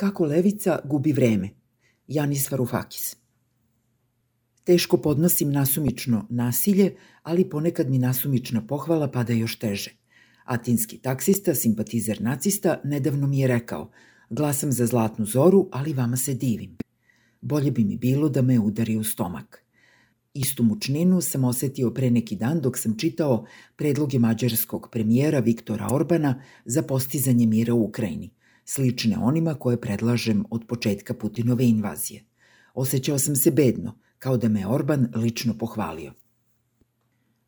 Kako levica gubi vreme. Janis Varoufakis. Teško podnosim nasumično nasilje, ali ponekad mi nasumična pohvala pada još teže. Atinski taksista, simpatizer nacista, nedavno mi je rekao Glasam za zlatnu zoru, ali vama se divim. Bolje bi mi bilo da me udari u stomak. Istu mučninu sam osetio pre neki dan dok sam čitao predloge mađarskog premijera Viktora Orbana za postizanje mira u Ukrajini, slične onima koje predlažem od početka Putinove invazije. Osećao sam se bedno, kao da me Orban lično pohvalio.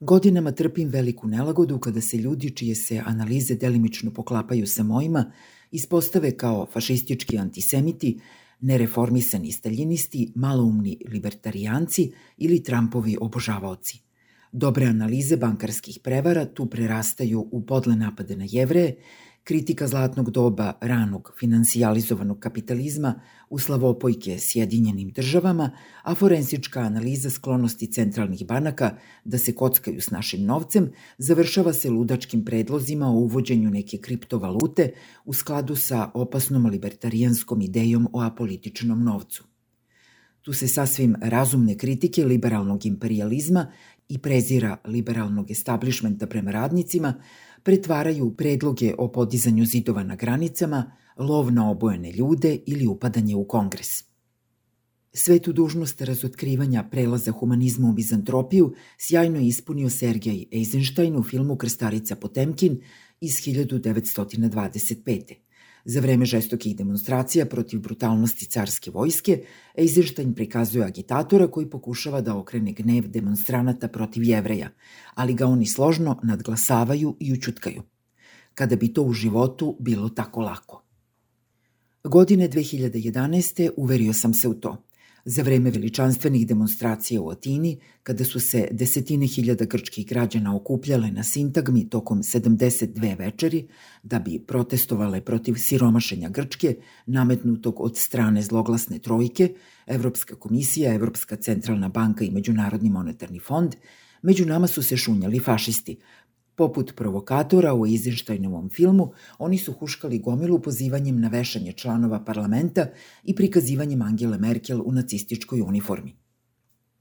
Godinama trpim veliku nelagodu kada se ljudi čije se analize delimično poklapaju sa mojima ispostave kao fašistički antisemiti, nereformisani staljinisti, maloumni libertarijanci ili Trumpovi obožavaoci. Dobre analize bankarskih prevara tu prerastaju u podle napade na jevreje, kritika zlatnog doba ranog financijalizovanog kapitalizma u slavopojke Sjedinjenim državama, a forensička analiza sklonosti centralnih banaka da se kockaju s našim novcem završava se ludačkim predlozima o uvođenju neke kriptovalute u skladu sa opasnom libertarijanskom idejom o apolitičnom novcu. Tu se sasvim razumne kritike liberalnog imperializma i prezira liberalnog establishmenta prema radnicima pretvaraju predloge o podizanju zidova na granicama, lov na obojene ljude ili upadanje u kongres. Svetu dužnost razotkrivanja prelaza humanizma u bizantropiju sjajno je ispunio Sergej Eisenstein u filmu Krstarica Potemkin iz 1925. Za vreme žestokih demonstracija protiv brutalnosti carske vojske, Eisenstein prikazuje agitatora koji pokušava da okrene gnev demonstranata protiv jevreja, ali ga oni složno nadglasavaju i učutkaju. Kada bi to u životu bilo tako lako. Godine 2011. uverio sam se u to – Za vreme veličanstvenih demonstracija u Atini, kada su se desetine hiljada grčkih građana okupljale na sintagmi tokom 72 večeri da bi protestovale protiv siromašenja Grčke, nametnutog od strane zloglasne trojke, Evropska komisija, Evropska centralna banka i Međunarodni monetarni fond, među nama su se šunjali fašisti, Poput provokatora u Eizensteinovom filmu, oni su huškali gomilu pozivanjem na vešanje članova parlamenta i prikazivanjem Angele Merkel u nacističkoj uniformi.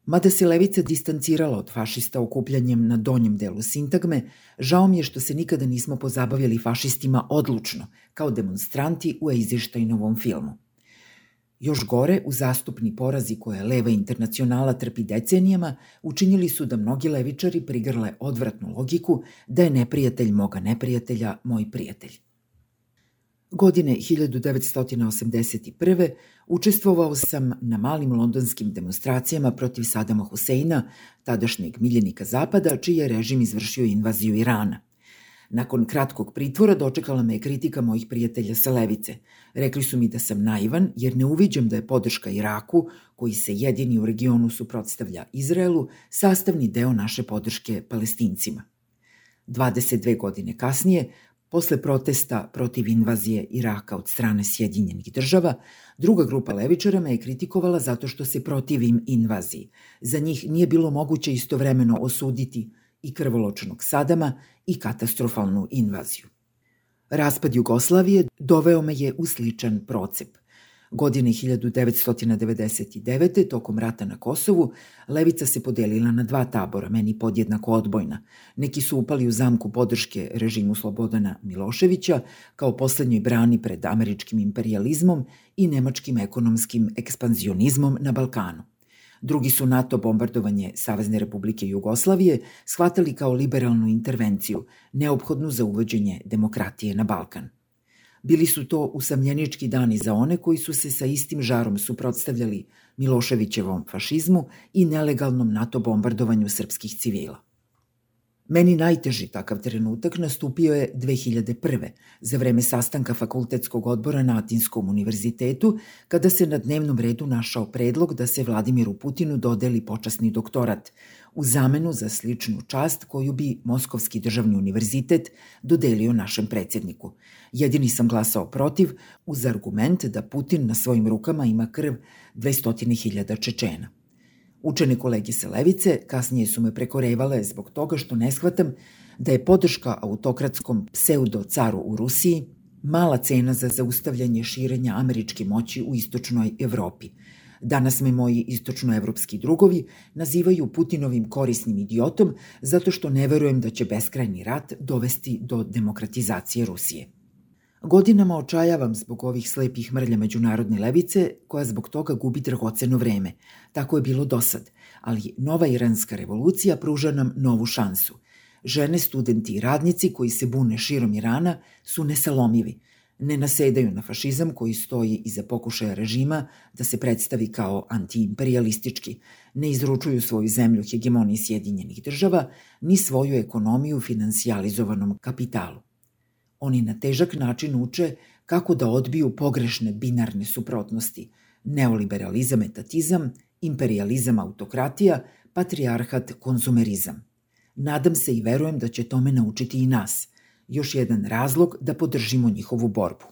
Mada se levica distancirala od fašista okupljanjem na donjem delu sintagme, žao mi je što se nikada nismo pozabavili fašistima odlučno, kao demonstranti u Eizensteinovom filmu. Još gore, u zastupni porazi koje leva internacionala trpi decenijama, učinili su da mnogi levičari prigrle odvratnu logiku da je neprijatelj moga neprijatelja moj prijatelj. Godine 1981. učestvovao sam na malim londonskim demonstracijama protiv Sadama Huseina, tadašnjeg miljenika Zapada, čiji je režim izvršio invaziju Irana – Nakon kratkog pritvora dočekala me je kritika mojih prijatelja sa levice. Rekli su mi da sam naivan jer ne uviđam da je podrška Iraku, koji se jedini u regionu suprotstavlja Izraelu, sastavni deo naše podrške palestincima. 22 godine kasnije, posle protesta protiv invazije Iraka od strane Sjedinjenih država, druga grupa levičara me je kritikovala zato što se protivim invaziji. Za njih nije bilo moguće istovremeno osuditi i krvoločnog Sadama i katastrofalnu invaziju. Raspad Jugoslavije doveo me je u sličan procep. Godine 1999. tokom rata na Kosovu, levica se podelila na dva tabora, meni podjednako odbojna. Neki su upali u zamku podrške režimu Slobodana Miloševića kao poslednjoj brani pred američkim imperializmom i nemačkim ekonomskim ekspanzionizmom na Balkanu. Drugi su NATO bombardovanje Savezne republike Jugoslavije shvatali kao liberalnu intervenciju, neophodnu za uvođenje demokratije na Balkan. Bili su to usamljenički dani za one koji su se sa istim žarom suprotstavljali Miloševićevom fašizmu i nelegalnom NATO bombardovanju srpskih civila. Meni najteži takav trenutak nastupio je 2001. za vreme sastanka fakultetskog odbora na Atinskom univerzitetu, kada se na dnevnom redu našao predlog da se Vladimiru Putinu dodeli počasni doktorat u zamenu za sličnu čast koju bi Moskovski državni univerzitet dodelio našem predsedniku. Jedini sam glasao protiv uz argument da Putin na svojim rukama ima krv 200.000 Čečena. Učene kolege sa levice kasnije su me prekorevale zbog toga što ne shvatam da je podrška autokratskom pseudo-caru u Rusiji mala cena za zaustavljanje širenja američke moći u istočnoj Evropi. Danas me moji istočnoevropski drugovi nazivaju Putinovim korisnim idiotom zato što ne verujem da će beskrajni rat dovesti do demokratizacije Rusije. Godinama očajavam zbog ovih slepih mrlja međunarodne levice, koja zbog toga gubi dragoceno vreme. Tako je bilo do sad, ali nova iranska revolucija pruža nam novu šansu. Žene, studenti i radnici koji se bune širom Irana su nesalomivi. Ne nasedaju na fašizam koji stoji iza pokušaja režima da se predstavi kao antiimperialistički, ne izručuju svoju zemlju hegemoniji Sjedinjenih država, ni svoju ekonomiju finansijalizovanom kapitalu. Oni na težak način uče kako da odbiju pogrešne binarne suprotnosti, neoliberalizam etatizam, imperializam autokratija, patrijarhat konzumerizam. Nadam se i verujem da će tome naučiti i nas. Još jedan razlog da podržimo njihovu borbu.